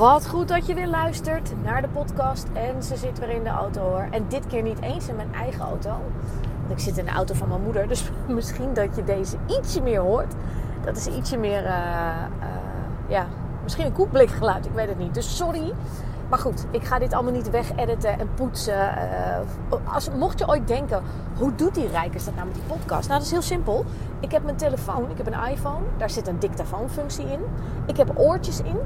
Wat goed dat je weer luistert naar de podcast. En ze zit weer in de auto hoor. En dit keer niet eens in mijn eigen auto. Want ik zit in de auto van mijn moeder. Dus misschien dat je deze ietsje meer hoort. Dat is ietsje meer, uh, uh, ja, misschien een koekblikgeluid. Ik weet het niet. Dus sorry. Maar goed, ik ga dit allemaal niet wegediten en poetsen. Uh, als, mocht je ooit denken, hoe doet die Rijkers dat nou met die podcast? Nou, dat is heel simpel. Ik heb mijn telefoon, ik heb een iPhone. Daar zit een dictafoonfunctie in. Ik heb oortjes in.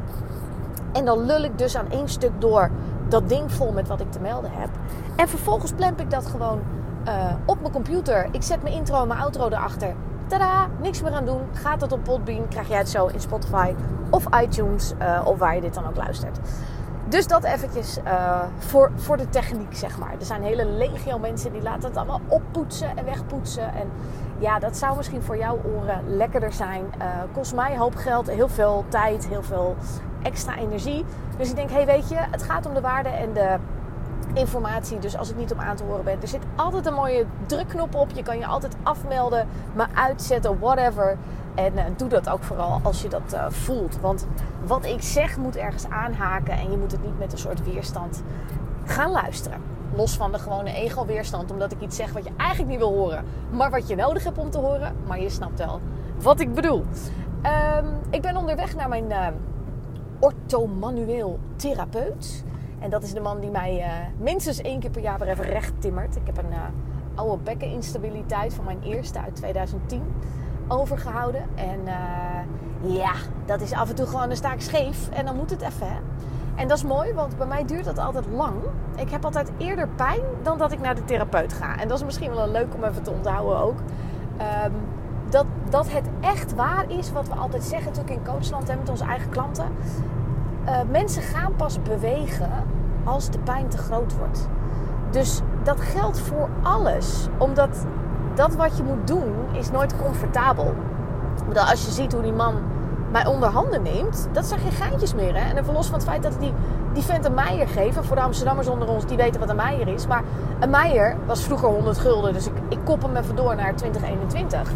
En dan lul ik dus aan één stuk door dat ding vol met wat ik te melden heb. En vervolgens plemp ik dat gewoon uh, op mijn computer. Ik zet mijn intro en mijn outro erachter. Tada, niks meer aan doen. Gaat dat op Podbean, krijg jij het zo in Spotify of iTunes uh, of waar je dit dan ook luistert. Dus dat eventjes uh, voor, voor de techniek, zeg maar. Er zijn hele legio mensen die laten het allemaal oppoetsen en wegpoetsen. En ja, dat zou misschien voor jouw oren lekkerder zijn. Kost mij een hoop geld, heel veel tijd, heel veel extra energie. Dus ik denk, hé hey, weet je, het gaat om de waarde en de informatie. Dus als ik niet om aan te horen ben, er zit altijd een mooie drukknop op. Je kan je altijd afmelden, maar uitzetten, whatever. En uh, doe dat ook vooral als je dat uh, voelt. Want wat ik zeg moet ergens aanhaken en je moet het niet met een soort weerstand gaan luisteren. Los van de gewone ego-weerstand, omdat ik iets zeg wat je eigenlijk niet wil horen, maar wat je nodig hebt om te horen. Maar je snapt wel wat ik bedoel. Um, ik ben onderweg naar mijn uh, orthomanueel therapeut. En dat is de man die mij uh, minstens één keer per jaar weer even recht timmert. Ik heb een uh, oude bekkeninstabiliteit van mijn eerste uit 2010 overgehouden. En uh, ja, dat is af en toe gewoon een staak scheef. En dan moet het even, hè. En dat is mooi, want bij mij duurt dat altijd lang. Ik heb altijd eerder pijn dan dat ik naar de therapeut ga. En dat is misschien wel leuk om even te onthouden ook. Um, dat, dat het echt waar is wat we altijd zeggen natuurlijk in coachland en met onze eigen klanten. Uh, mensen gaan pas bewegen als de pijn te groot wordt. Dus dat geldt voor alles. Omdat dat wat je moet doen is nooit comfortabel. Als je ziet hoe die man mij onder handen neemt, dat zijn geen geintjes meer. Hè? En even los van het feit dat die, die vent een meijer geven. Voor de Amsterdammers onder ons, die weten wat een meijer is. Maar een meijer was vroeger 100 gulden. Dus ik, ik kop hem even door naar 2021.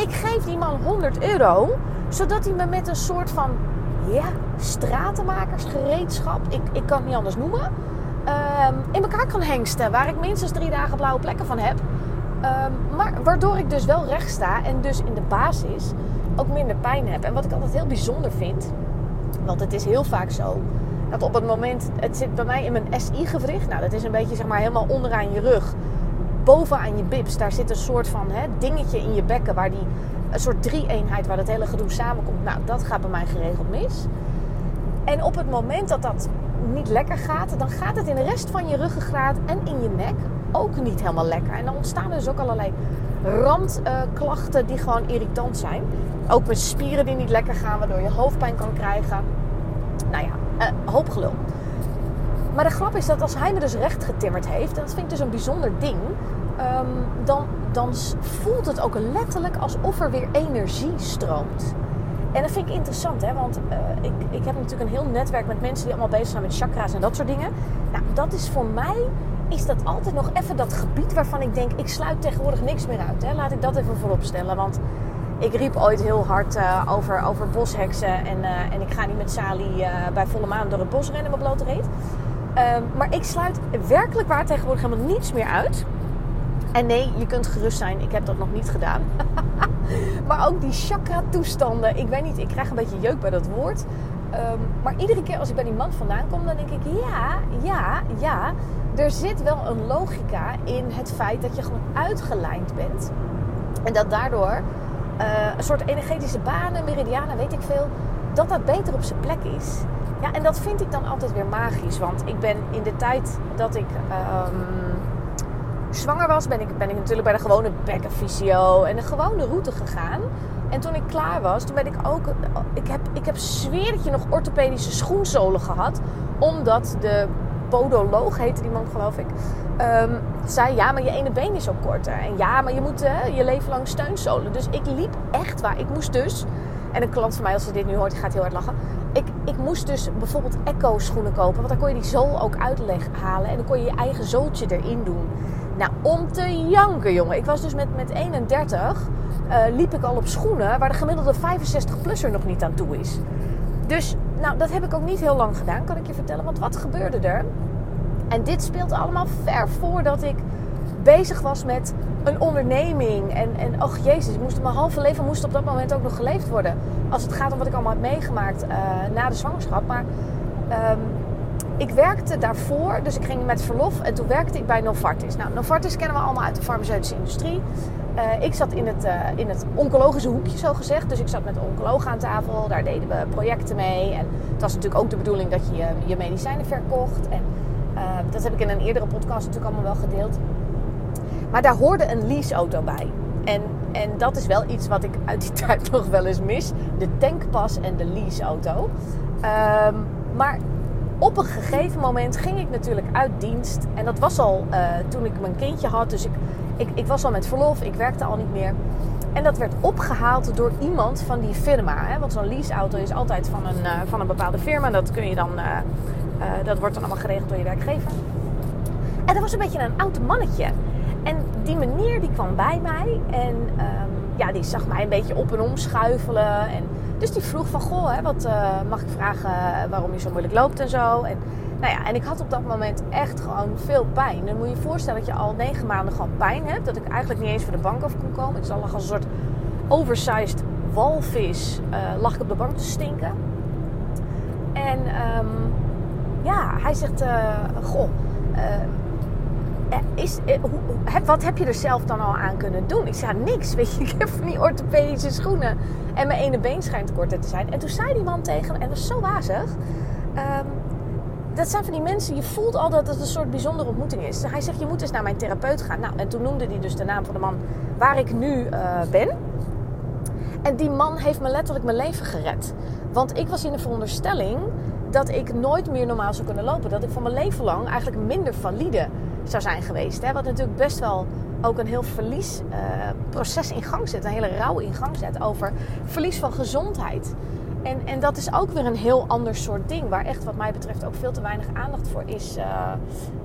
Ik geef die man 100 euro, zodat hij me met een soort van ja, stratenmakersgereedschap, ik, ik kan het niet anders noemen, um, in elkaar kan hengsten. Waar ik minstens drie dagen blauwe plekken van heb. Um, maar waardoor ik dus wel recht sta en dus in de basis ook minder pijn heb. En wat ik altijd heel bijzonder vind, want het is heel vaak zo dat op het moment, het zit bij mij in mijn SI-gewricht. Nou, dat is een beetje zeg maar helemaal onderaan je rug bovenaan je bips, daar zit een soort van hè, dingetje in je bekken waar die een soort drie-eenheid waar dat hele gedoe samenkomt. Nou, dat gaat bij mij geregeld mis. En op het moment dat dat niet lekker gaat, dan gaat het in de rest van je ruggengraat en in je nek ook niet helemaal lekker. En dan ontstaan dus ook allerlei randklachten die gewoon irritant zijn. Ook met spieren die niet lekker gaan, waardoor je hoofdpijn kan krijgen. Nou ja, uh, hoop gelul. Maar de grap is dat als hij me dus recht getimmerd heeft, en dat vind ik dus een bijzonder ding, um, dan, dan voelt het ook letterlijk alsof er weer energie stroomt. En dat vind ik interessant, hè? want uh, ik, ik heb natuurlijk een heel netwerk met mensen die allemaal bezig zijn met chakra's en dat soort dingen. Nou, dat is voor mij, is dat altijd nog even dat gebied waarvan ik denk, ik sluit tegenwoordig niks meer uit. Hè? Laat ik dat even voorop stellen, want ik riep ooit heel hard uh, over, over bosheksen en, uh, en ik ga niet met Sali bij volle maan door het bos rennen met blote reet. Um, maar ik sluit werkelijk waar tegenwoordig helemaal niets meer uit. En nee, je kunt gerust zijn, ik heb dat nog niet gedaan. maar ook die chakra-toestanden, ik weet niet, ik krijg een beetje jeuk bij dat woord. Um, maar iedere keer als ik bij die man vandaan kom, dan denk ik: ja, ja, ja. Er zit wel een logica in het feit dat je gewoon uitgelijnd bent. En dat daardoor uh, een soort energetische banen, meridianen, weet ik veel, dat dat beter op zijn plek is. Ja, en dat vind ik dan altijd weer magisch. Want ik ben in de tijd dat ik um, zwanger was, ben ik, ben ik natuurlijk bij de gewone bekkenfysio en de gewone route gegaan. En toen ik klaar was, toen ben ik ook. Ik heb, ik heb sfeertje nog orthopedische schoenzolen gehad. Omdat de podoloog heette die man geloof ik. ehm, zei ja, maar je ene been is ook korter. En ja, maar je moet je leven lang steunzolen. Dus ik liep echt waar. Ik moest dus, en een klant van mij als ze dit nu hoort, die gaat heel hard lachen. Ik, ik moest dus bijvoorbeeld Echo schoenen kopen. Want dan kon je die zool ook uithalen. En dan kon je je eigen zooltje erin doen. Nou, om te janken, jongen. Ik was dus met, met 31, eh, liep ik al op schoenen waar de gemiddelde 65-plusser nog niet aan toe is. Dus, nou, dat heb ik ook niet heel lang gedaan, kan ik je vertellen. Want wat gebeurde er? En dit speelt allemaal ver voordat ik bezig was met een onderneming. En, en och jezus, moest, mijn halve leven moest op dat moment ook nog geleefd worden. Als het gaat om wat ik allemaal heb meegemaakt uh, na de zwangerschap. Maar um, ik werkte daarvoor, dus ik ging met verlof en toen werkte ik bij Novartis. Nou, Novartis kennen we allemaal uit de farmaceutische industrie. Uh, ik zat in het, uh, in het oncologische hoekje, zo gezegd. Dus ik zat met de oncoloog aan tafel, daar deden we projecten mee. En het was natuurlijk ook de bedoeling dat je je, medicijnen verkocht. En dat heb ik in een eerdere podcast natuurlijk allemaal wel gedeeld. Maar daar hoorde een leaseauto bij. En, en dat is wel iets wat ik uit die tijd nog wel eens mis. De tankpas en de leaseauto. Um, maar op een gegeven moment ging ik natuurlijk uit dienst. En dat was al uh, toen ik mijn kindje had. Dus ik, ik, ik, was al met verlof, ik werkte al niet meer. En dat werd opgehaald door iemand van die firma. Hè? Want zo'n leaseauto is altijd van een, uh, van een bepaalde firma. Dat, kun je dan, uh, dat wordt dan allemaal geregeld door je werkgever. En dat was een beetje een oud mannetje. En die meneer die kwam bij mij. En um, ja, die zag mij een beetje op en om schuifelen. En dus die vroeg van, goh, hè, wat uh, mag ik vragen waarom je zo moeilijk loopt en zo. En, nou ja, en ik had op dat moment echt gewoon veel pijn. Dan moet je je voorstellen dat je al negen maanden gewoon pijn hebt. Dat ik eigenlijk niet eens voor de bank af kon komen. Ik lag als een soort oversized walvis, uh, lag ik op de bank te stinken. En um, ja, hij zegt, goh, is, wat heb je er zelf dan al aan kunnen doen? Ik zei, niks, weet je. Ik heb van die orthopedische schoenen. En mijn ene been schijnt korter te zijn. En toen zei die man tegen me, en dat is zo wazig. Um, dat zijn van die mensen, je voelt al dat het een soort bijzondere ontmoeting is. Hij zegt, je moet eens naar mijn therapeut gaan. Nou, en toen noemde hij dus de naam van de man waar ik nu uh, ben. En die man heeft me letterlijk mijn leven gered. Want ik was in de veronderstelling dat ik nooit meer normaal zou kunnen lopen. Dat ik van mijn leven lang eigenlijk minder valide zou zijn geweest. Hè? Wat natuurlijk best wel ook een heel verliesproces uh, in gang zet. Een hele rouw in gang zet over verlies van gezondheid. En, en dat is ook weer een heel ander soort ding. Waar echt wat mij betreft ook veel te weinig aandacht voor is. Uh,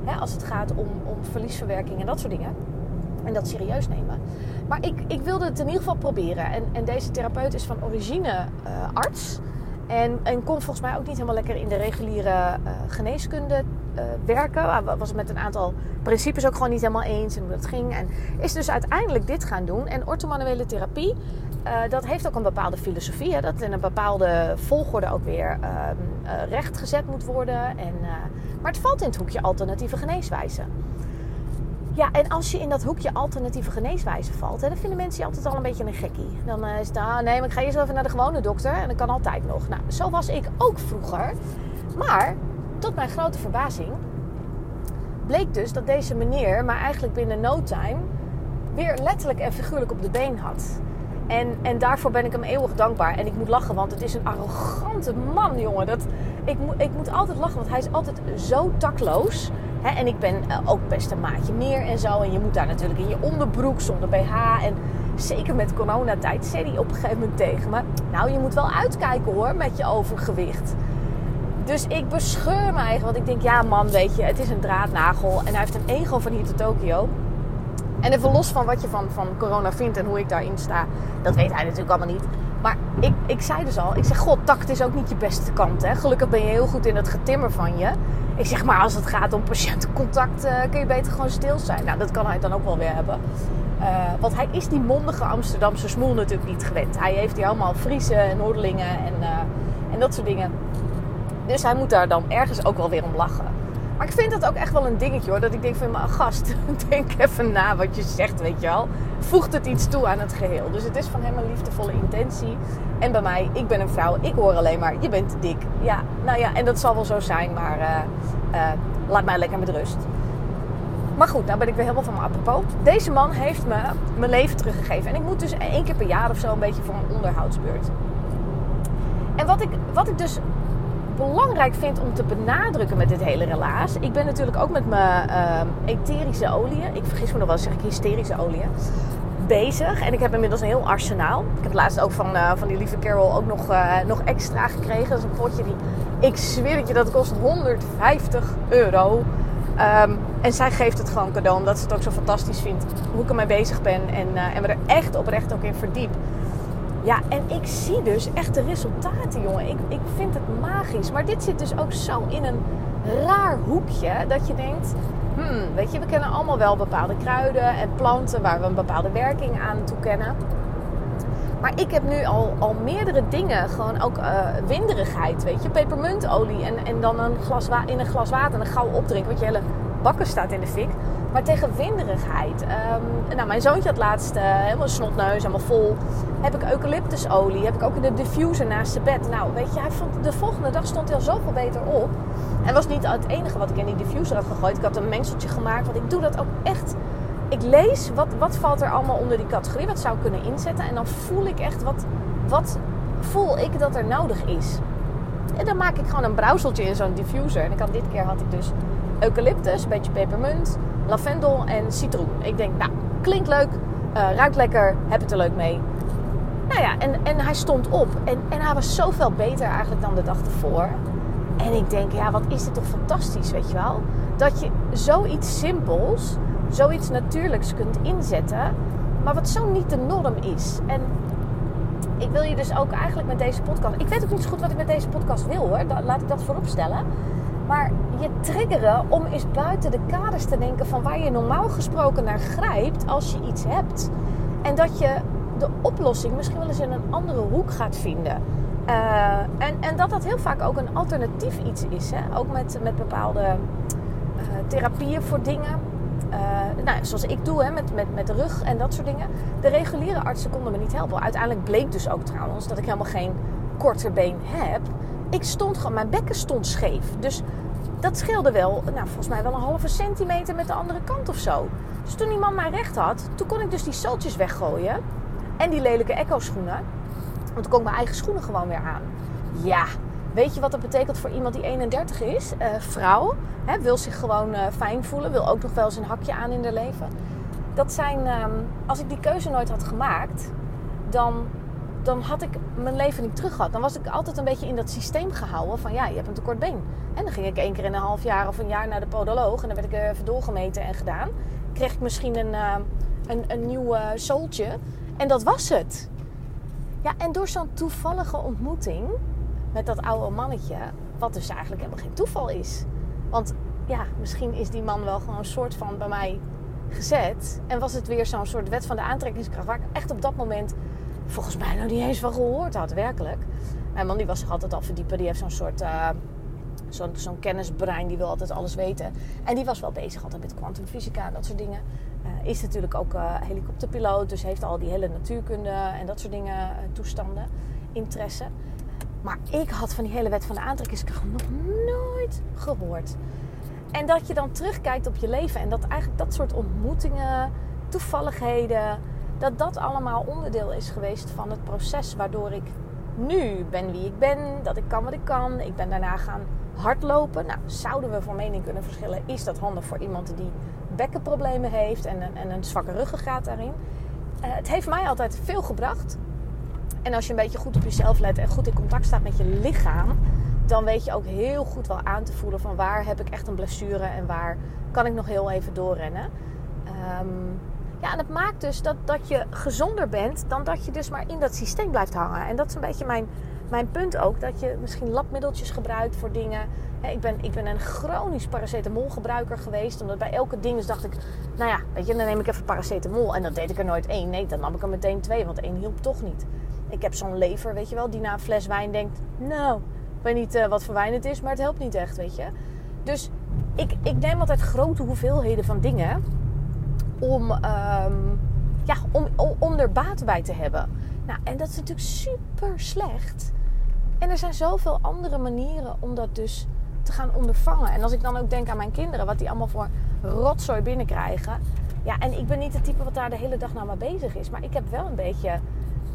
hè, als het gaat om, om verliesverwerking en dat soort dingen. En dat serieus nemen. Maar ik, ik wilde het in ieder geval proberen. En, en deze therapeut is van origine uh, arts. En, en kon volgens mij ook niet helemaal lekker in de reguliere uh, geneeskunde uh, werken. Was het met een aantal principes ook gewoon niet helemaal eens en hoe dat ging. En is dus uiteindelijk dit gaan doen. En orthomanuele therapie, uh, dat heeft ook een bepaalde filosofie. Dat in een bepaalde volgorde ook weer uh, rechtgezet moet worden. En, maar het valt in het hoekje alternatieve geneeswijze. Ja, en als je in dat hoekje alternatieve geneeswijze valt, hè, dan vinden mensen je altijd al een beetje een gekkie. Dan is het, ah, nee, maar ik ga eerst even naar de gewone dokter en dat kan altijd nog. Nou, zo was ik ook vroeger. Maar tot mijn grote verbazing bleek dus dat deze meneer maar eigenlijk binnen no time weer letterlijk en figuurlijk op de been had. En, en daarvoor ben ik hem eeuwig dankbaar. En ik moet lachen, want het is een arrogante man, jongen. Dat, ik, ik moet altijd lachen, want hij is altijd zo takloos. En ik ben uh, ook best een maatje meer en zo. En je moet daar natuurlijk in je onderbroek zonder BH. En zeker met coronatijd zei hij op een gegeven moment tegen me... Nou, je moet wel uitkijken hoor, met je overgewicht. Dus ik bescheur me eigenlijk. Want ik denk, ja man, weet je, het is een draadnagel. En hij heeft een ego van hier tot Tokio. En even los van wat je van, van corona vindt en hoe ik daarin sta. Dat weet hij natuurlijk allemaal niet. Maar ik, ik zei dus al, ik zeg, god, tact is ook niet je beste kant. Hè? Gelukkig ben je heel goed in het getimmer van je. Ik zeg, maar als het gaat om patiëntencontact, uh, kun je beter gewoon stil zijn. Nou, dat kan hij dan ook wel weer hebben. Uh, want hij is die mondige Amsterdamse smoel natuurlijk niet gewend. Hij heeft hier allemaal Friese en Noordelingen en, uh, en dat soort dingen. Dus hij moet daar dan ergens ook wel weer om lachen. Maar ik vind dat ook echt wel een dingetje hoor. Dat ik denk van mijn gast, denk even na wat je zegt, weet je wel. Voegt het iets toe aan het geheel. Dus het is van hem een liefdevolle intentie. En bij mij, ik ben een vrouw, ik hoor alleen maar, je bent dik. Ja, nou ja, en dat zal wel zo zijn, maar uh, uh, laat mij lekker met rust. Maar goed, nou ben ik weer helemaal van mijn apropos. Deze man heeft me mijn leven teruggegeven. En ik moet dus één keer per jaar of zo een beetje voor een onderhoudsbeurt. En wat ik, wat ik dus belangrijk vind om te benadrukken met dit hele relaas. Ik ben natuurlijk ook met mijn uh, etherische oliën. Ik vergis me nog wel, zeg ik hysterische oliën. Bezig. En ik heb inmiddels een heel arsenaal. Ik heb laatst ook van, uh, van die lieve Carol ook nog, uh, nog extra gekregen. Dat is een potje die, ik zweer het je, dat kost 150 euro. Um, en zij geeft het gewoon cadeau, omdat ze het ook zo fantastisch vindt hoe ik ermee bezig ben. En, uh, en me er echt oprecht ook in verdiep. Ja, en ik zie dus echt de resultaten, jongen. Ik, ik vind het magisch. Maar dit zit dus ook zo in een raar hoekje dat je denkt... Hmm, weet je, we kennen allemaal wel bepaalde kruiden en planten waar we een bepaalde werking aan toekennen. Maar ik heb nu al, al meerdere dingen, gewoon ook uh, winderigheid, weet je. Pepermuntolie en, en dan een glas in een glas water en een gauw opdrinken, want je hele bakken staat in de fik. Maar tegen winderigheid. Um, nou, mijn zoontje had laatst uh, helemaal snotneus, helemaal vol. Heb ik eucalyptusolie. Heb ik ook in de diffuser naast zijn bed. Nou, weet je, hij vond, de volgende dag stond hij al zoveel beter op. En was niet het enige wat ik in die diffuser had gegooid. Ik had een mengseltje gemaakt. Want ik doe dat ook echt. Ik lees wat, wat valt er allemaal onder die categorie. Wat zou ik kunnen inzetten. En dan voel ik echt wat, wat voel ik dat er nodig is. En dan maak ik gewoon een brouwseltje in zo'n diffuser. En ik had, dit keer had ik dus eucalyptus, een beetje pepermunt, lavendel en citroen. Ik denk, nou, klinkt leuk, uh, ruikt lekker, heb het er leuk mee. Nou ja, en, en hij stond op. En, en hij was zoveel beter eigenlijk dan de dag ervoor. En ik denk, ja, wat is dit toch fantastisch, weet je wel? Dat je zoiets simpels, zoiets natuurlijks kunt inzetten, maar wat zo niet de norm is. En ik wil je dus ook eigenlijk met deze podcast. Ik weet ook niet zo goed wat ik met deze podcast wil hoor. Laat ik dat voorop stellen. Maar je triggeren om eens buiten de kaders te denken van waar je normaal gesproken naar grijpt als je iets hebt. En dat je de oplossing misschien wel eens in een andere hoek gaat vinden. Uh, en, en dat dat heel vaak ook een alternatief iets is. Hè? Ook met, met bepaalde uh, therapieën voor dingen. Uh, nou, zoals ik doe hè, met, met, met de rug en dat soort dingen. De reguliere artsen konden me niet helpen. Uiteindelijk bleek dus ook trouwens dat ik helemaal geen korter been heb ik stond gewoon, mijn bekken stond scheef. Dus dat scheelde wel, nou volgens mij wel een halve centimeter met de andere kant of zo. Dus toen die man mij recht had, toen kon ik dus die zooltjes weggooien. En die lelijke echo schoenen. Want toen kon ik mijn eigen schoenen gewoon weer aan. Ja, weet je wat dat betekent voor iemand die 31 is? Uh, vrouw, hè, wil zich gewoon uh, fijn voelen. Wil ook nog wel eens een hakje aan in haar leven. Dat zijn, um, als ik die keuze nooit had gemaakt, dan dan had ik mijn leven niet terug gehad. Dan was ik altijd een beetje in dat systeem gehouden van ja, je hebt een tekort been. En dan ging ik één keer in een half jaar of een jaar naar de podoloog en dan werd ik even doorgemeten en gedaan. Kreeg ik misschien een, uh, een, een nieuw uh, zooltje en dat was het. Ja, en door zo'n toevallige ontmoeting met dat oude mannetje, wat dus eigenlijk helemaal geen toeval is. Want ja, misschien is die man wel gewoon een soort van bij mij gezet. En was het weer zo'n soort wet van de aantrekkingskracht waar ik echt op dat moment volgens mij nog niet eens van gehoord had, werkelijk. Mijn man die was zich altijd al verdiepen. Die heeft zo'n soort... Uh, zo'n kennisbrein, die wil altijd alles weten. En die was wel bezig altijd met kwantumfysica en dat soort dingen. Uh, is natuurlijk ook uh, helikopterpiloot, dus heeft al die hele natuurkunde en dat soort dingen, toestanden, interesse. Maar ik had van die hele wet van de aantrekkingskracht nog nooit gehoord. En dat je dan terugkijkt op je leven en dat eigenlijk dat soort ontmoetingen, toevalligheden, dat dat allemaal onderdeel is geweest van het proces waardoor ik nu ben wie ik ben, dat ik kan wat ik kan. Ik ben daarna gaan hardlopen. Nou, zouden we van mening kunnen verschillen? Is dat handig voor iemand die bekkenproblemen heeft en een, en een zwakke ruggengraat daarin? Uh, het heeft mij altijd veel gebracht. En als je een beetje goed op jezelf let en goed in contact staat met je lichaam, dan weet je ook heel goed wel aan te voelen van waar heb ik echt een blessure en waar kan ik nog heel even doorrennen. Um, ja, het maakt dus dat, dat je gezonder bent dan dat je dus maar in dat systeem blijft hangen. En dat is een beetje mijn, mijn punt ook. Dat je misschien labmiddeltjes gebruikt voor dingen. ik, ben, ik ben een chronisch paracetamolgebruiker geweest. Omdat bij elke ding dus dacht ik... Nou ja, weet je, dan neem ik even paracetamol. En dan deed ik er nooit één. Nee, dan nam ik er meteen twee. Want één hielp toch niet. Ik heb zo'n lever, weet je wel, die na een fles wijn denkt... Nou, ik weet niet uh, wat voor wijn het is, maar het helpt niet echt, weet je. Dus ik, ik neem altijd grote hoeveelheden van dingen om, um, ja, om, om, er baat bij te hebben. Nou, en dat is natuurlijk super slecht. En er zijn zoveel andere manieren om dat dus te gaan ondervangen. En als ik dan ook denk aan mijn kinderen, wat die allemaal voor rotzooi binnenkrijgen. Ja, en ik ben niet het type wat daar de hele dag naar mee bezig is. Maar ik heb wel een beetje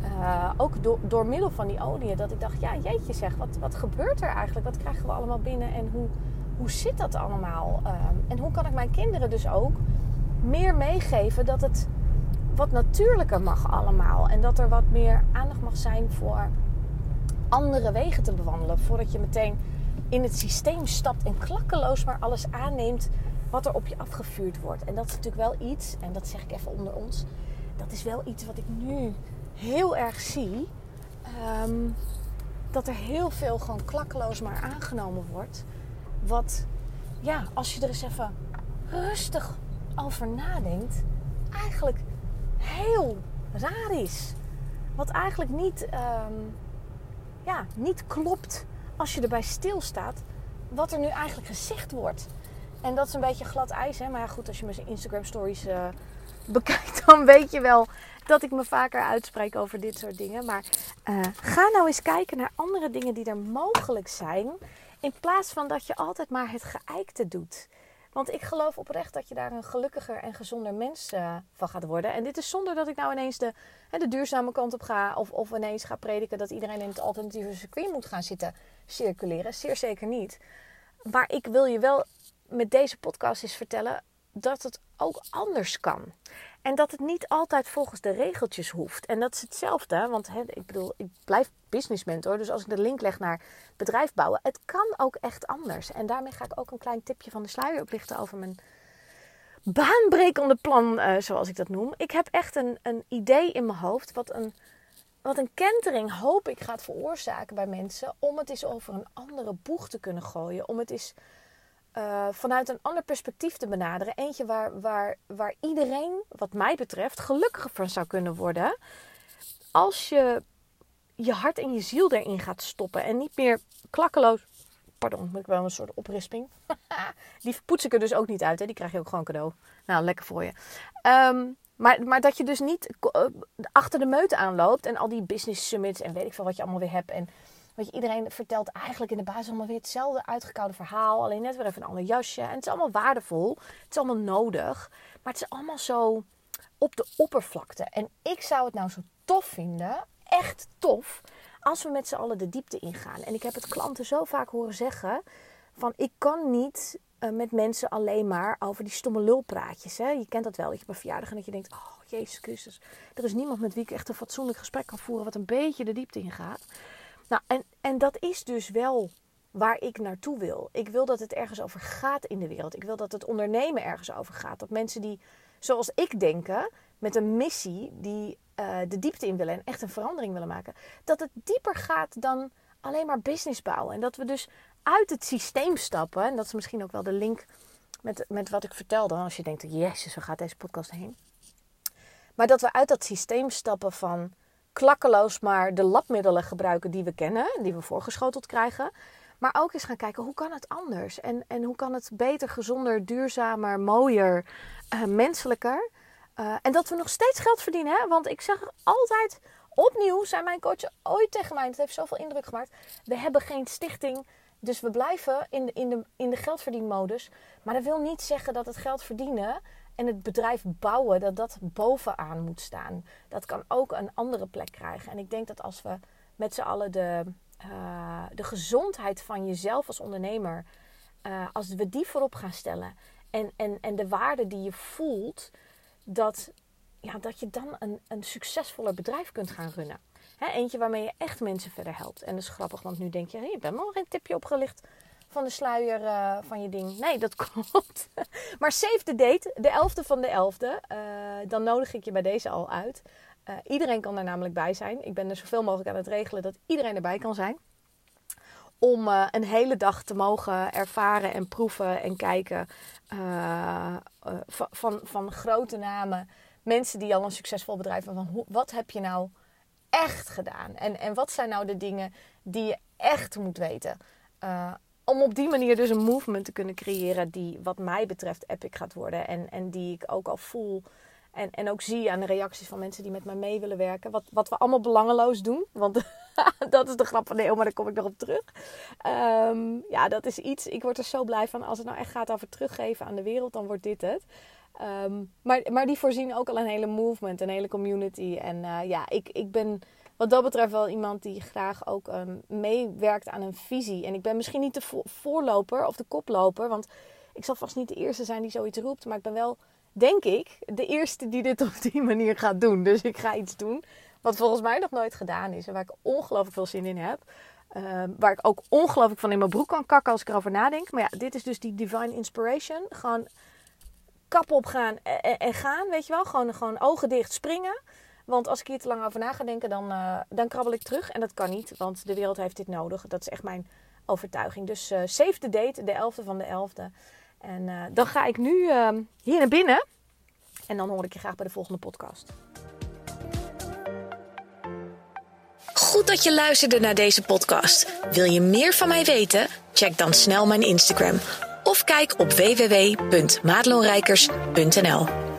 Uh, ook door, middel van die olie. Dat ik dacht, ja jeetje zeg, wat, wat gebeurt er eigenlijk? Wat krijgen we allemaal binnen? En hoe, hoe zit dat allemaal? Uh, en hoe kan ik mijn kinderen dus ook meer meegeven dat het wat natuurlijker mag allemaal. En dat er wat meer aandacht mag zijn voor andere wegen te bewandelen. Voordat je meteen in het systeem stapt en klakkeloos maar alles aanneemt wat er op je afgevuurd wordt. En dat is natuurlijk wel iets, en dat zeg ik even onder ons, dat is wel iets wat ik nu heel erg zie. Ehm, dat er heel veel gewoon klakkeloos maar aangenomen wordt. Wat, ja, als je er eens even rustig over nadenkt, eigenlijk heel raar is. Wat eigenlijk niet, ehm, ja, niet klopt als je erbij stilstaat wat er nu eigenlijk gezegd wordt. En dat is een beetje glad ijs, hè? maar ja, goed, als je mijn Instagram stories uh, bekijkt, dan weet je wel dat ik me vaker uitspreek over dit soort dingen. Maar uh, ga nou eens kijken naar andere dingen die er mogelijk zijn, in plaats van dat je altijd maar het geëikte doet. Want ik geloof oprecht dat je daar een gelukkiger en gezonder mens uh, van gaat worden. En dit is zonder dat ik nou ineens de, hè, de duurzame kant op ga. Of, of ineens ga prediken dat iedereen in het alternatieve circuit moet gaan zitten circuleren. Zeer zeker niet. Maar ik wil je wel met deze podcast eens vertellen dat het ook anders kan. En dat het niet altijd volgens de regeltjes hoeft. En dat is hetzelfde, want hè, ik bedoel, ik blijf business mentor. Dus als ik de link leg naar bedrijf bouwen, het kan ook echt anders. En daarmee ga ik ook een klein tipje van de sluier oplichten over mijn baanbrekende plan, uh, zoals ik dat noem. Ik heb echt een, een idee in mijn hoofd, wat een, wat een kentering hoop ik gaat veroorzaken bij mensen. Om het eens over een andere boeg te kunnen gooien. Om het eens uh, vanuit een ander perspectief te benaderen. Eentje waar, waar, waar iedereen, wat mij betreft, gelukkiger van zou kunnen worden. Als je je hart en je ziel erin gaat stoppen. En niet meer klakkeloos. Pardon, moet ik wel een soort oprisping. die poets ik er dus ook niet uit. Hè? Die krijg je ook gewoon cadeau. Nou, lekker voor je. Um, maar, maar dat je dus niet uh, achter de meute aanloopt. En al die business summits en weet ik veel wat je allemaal weer hebt. En Je, iedereen vertelt eigenlijk in de basis allemaal weer hetzelfde uitgekoude verhaal. Alleen net weer even een ander jasje. En het is allemaal waardevol. Het is allemaal nodig. Maar het is allemaal zo op de oppervlakte. En ik zou het nou zo tof vinden. Echt tof. Als we met z'n allen de diepte ingaan. En ik heb het klanten zo vaak horen zeggen. Van ik kan niet uh, met mensen alleen maar over die stomme lulpraatjes. Hè? Je kent dat wel. Dat je een verjaardag en dat je denkt. Oh Jezus Christus. Er is niemand met wie ik echt een fatsoenlijk gesprek kan voeren. Wat een beetje de diepte ingaat. Nou, en, en dat is dus wel waar ik naartoe wil. Ik wil dat het ergens over gaat in de wereld. Ik wil dat het ondernemen ergens over gaat. Dat mensen die, zoals ik denken, met een missie die uh, de diepte in willen en echt een verandering willen maken, dat het dieper gaat dan alleen maar business bouwen. En dat we dus uit het systeem stappen. En dat is misschien ook wel de link met, met wat ik vertelde. Als je denkt, jezus, zo gaat deze podcast heen. Maar dat we uit dat systeem stappen van klakkeloos maar de labmiddelen gebruiken die we kennen, die we voorgeschoteld krijgen. Maar ook eens gaan kijken hoe kan het anders? En, en hoe kan het beter, gezonder, duurzamer, mooier, uh, menselijker? Uh, en dat we nog steeds geld verdienen. Hè? Want ik zeg altijd opnieuw, zijn mijn coaches ooit tegen mij, het heeft zoveel indruk gemaakt. We hebben geen stichting, dus we blijven in de, in de, in de geldverdienmodus. Maar dat wil niet zeggen dat het geld verdienen en het bedrijf bouwen, dat dat bovenaan moet staan. Dat kan ook een andere plek krijgen. En ik denk dat als we met z'n allen de, uh, de gezondheid van jezelf als ondernemer, uh, als we die voorop gaan stellen en, en, en de waarde die je voelt, dat, ja, dat je dan een, een succesvoller bedrijf kunt gaan runnen. eentje waarmee je echt mensen verder helpt. En dat is grappig, want nu denk je, hey, je bent nog geen tipje opgelicht van de sluier uh, van je ding. Nee, dat klopt. maar save the date, de 11e van de 11e. Uh, dan nodig ik je bij deze al uit. Uh, iedereen kan er namelijk bij zijn. Ik ben er zoveel mogelijk aan het regelen dat iedereen erbij kan zijn. Om een hele dag te mogen ervaren en proeven en kijken van, van, van, grote namen. Mensen die al een succesvol bedrijf hebben. Van wat heb je nou echt gedaan? En, en wat zijn nou de dingen die je echt moet weten? Om op die manier dus een movement te kunnen creëren die wat mij betreft epic gaat worden. En, en die ik ook al voel en, en ook zie aan de reacties van mensen die met mij mee willen werken. Wat, wat we allemaal belangeloos doen. Want dat is de grap van Neo, maar daar kom ik nog op terug. Um, ja, dat is iets. Ik word er zo blij van. Als het nou echt gaat over teruggeven aan de wereld, dan wordt dit het. Um, maar, maar die voorzien ook al een hele movement, een hele community. En uh, ja, ik, ik ben wat dat betreft wel iemand die graag ook ehm, meewerkt aan een visie. En ik ben misschien niet de voorloper of de koploper, want ik zal vast niet de eerste zijn die zoiets roept. Maar ik ben wel, denk ik, de eerste die dit op die manier gaat doen. Dus ik ga iets doen wat volgens mij nog nooit gedaan is en waar ik ongelooflijk veel zin in heb. Ehm, waar ik ook ongelooflijk van in mijn broek kan kakken als ik erover nadenk. Maar ja, dit is dus die divine inspiration. Gewoon kap op gaan en, en, gaan, weet je wel. Gewoon, gewoon ogen dicht springen. Want als ik hier te lang over na ga denken, dan, uh, dan krabbel ik terug. En dat kan niet, want de wereld heeft dit nodig. Dat is echt mijn overtuiging. Dus uh, save the date, de 11e van de 11e. En uh, dan ga ik nu ehm, hier naar binnen. En dan hoor ik je graag bij de volgende podcast. Goed dat je luisterde naar deze podcast. Wil je meer van mij weten? Check dan snel mijn Instagram. Of kijk op www.madelonrijkers.nl